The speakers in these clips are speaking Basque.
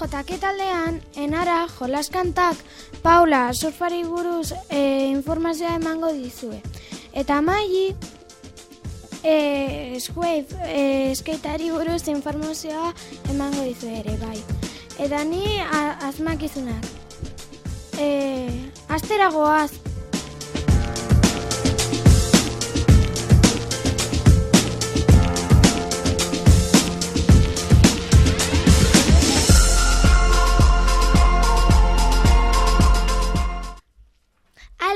Jotake taldean, enara jolaskantak Paula surfari buruz e, informazioa emango dizue. Eta maili, e, eskuave, e, eskaitari buruz informazioa emango dizue ere, bai. Eta ni asmakizunak. E, asteragoaz,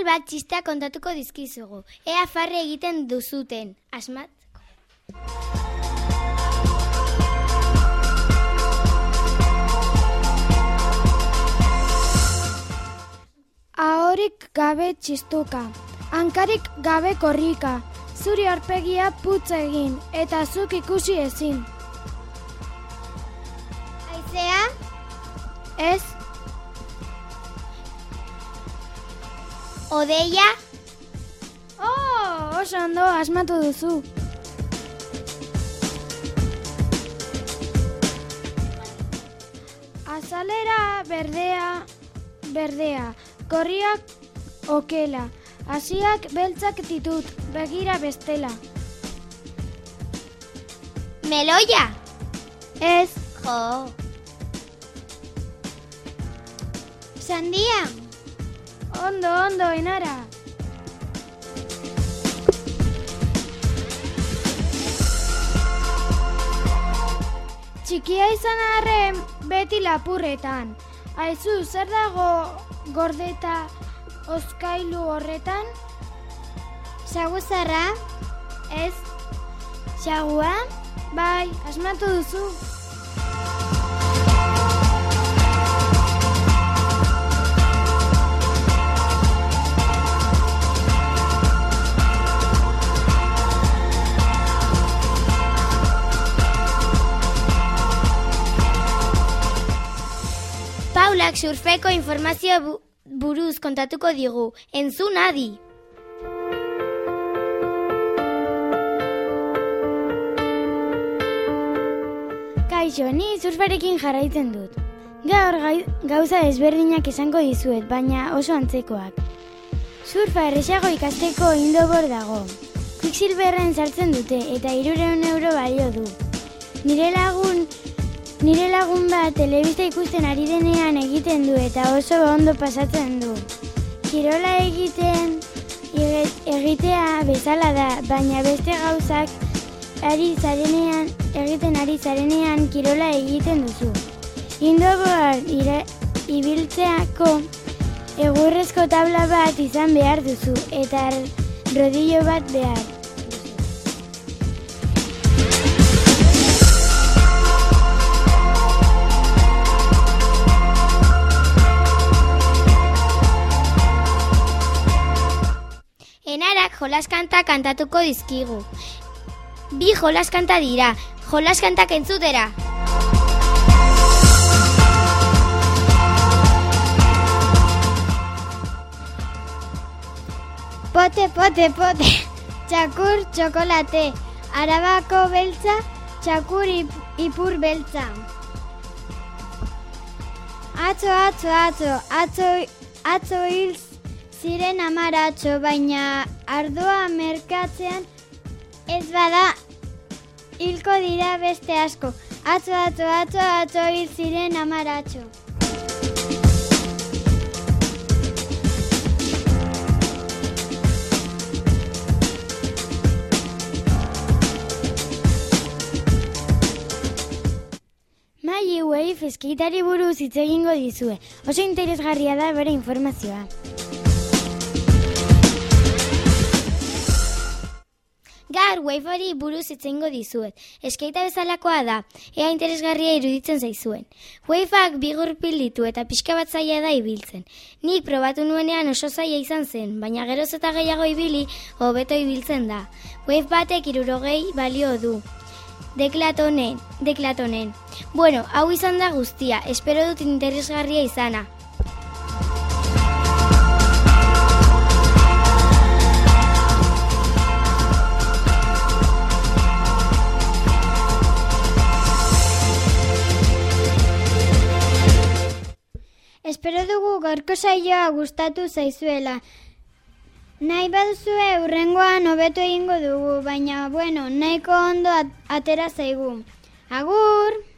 bat txistea kontatuko dizkizugu. Ea farre egiten duzuten. Asmat? Ahorik gabe txistuka. Hankarik gabe korrika. Zuri arpegia putz egin eta zuk ikusi ezin. Aizea? Ez, Odeia? Oh, oso ondo asmatu duzu. Azalera berdea, berdea, korriak okela, hasiak beltzak ditut, begira bestela. Meloia? Ez, Jo. Sandia? Ondo, ondo, enara. Txikia izan arren beti lapurretan. Aizu, zer dago gordeta oskailu horretan? Saguzarra? Ez, xagua? Bai, asmatu duzu. Paulak surfeko informazio bu buruz kontatuko digu. Entzun adi! Kaixo, ni surfarekin jarraitzen dut. Gaur gauza ezberdinak esango dizuet, baina oso antzekoak. Surfa erresago ikasteko indobor dago. Quicksilverren sartzen dute eta 300 euro balio du. Nire lagun nire lagun bat telebista ikusten ari denean egiten du eta oso ondo pasatzen du. Kirola egiten egitea bezala da, baina beste gauzak ari zarenean, egiten ari zarenean kirola egiten duzu. Indoboar ira, ibiltzeako egurrezko tabla bat izan behar duzu eta rodillo bat behar. Jolaskanta kantatuko dizkigu. Bi jolaskanta dira, jolaskantak entzutera. Pote, pote, pote, txakur txokolate, arabako beltza, txakur ip, ipur beltza. Atzo, atzo, atzo, atzo, atzo hil ziren amaratxo, baina ardoa merkatzean ez bada hilko dira beste asko. Atzo, atzo, atzo, atzo hil ziren amaratxo. Mai Wave eskaitari buruz hitz egingo dizue. Oso interesgarria da bere informazioa. Gaur waifari buruz itzengo dizuet. Eskaita bezalakoa da, ea interesgarria iruditzen zaizuen. Waifak bigurpil ditu eta pixka bat zaila da ibiltzen. Nik probatu nuenean oso zaila izan zen, baina geroz eta gehiago ibili, hobeto ibiltzen da. Wave batek irurogei balio du. Deklatonen, deklatonen. Bueno, hau izan da guztia, espero dut interesgarria izana. Gaurko saioa gustatu zaizuela. Nahi baduzue urrengoan hobeto egingo dugu, baina bueno, nahiko ondo atera zaigu. Agur!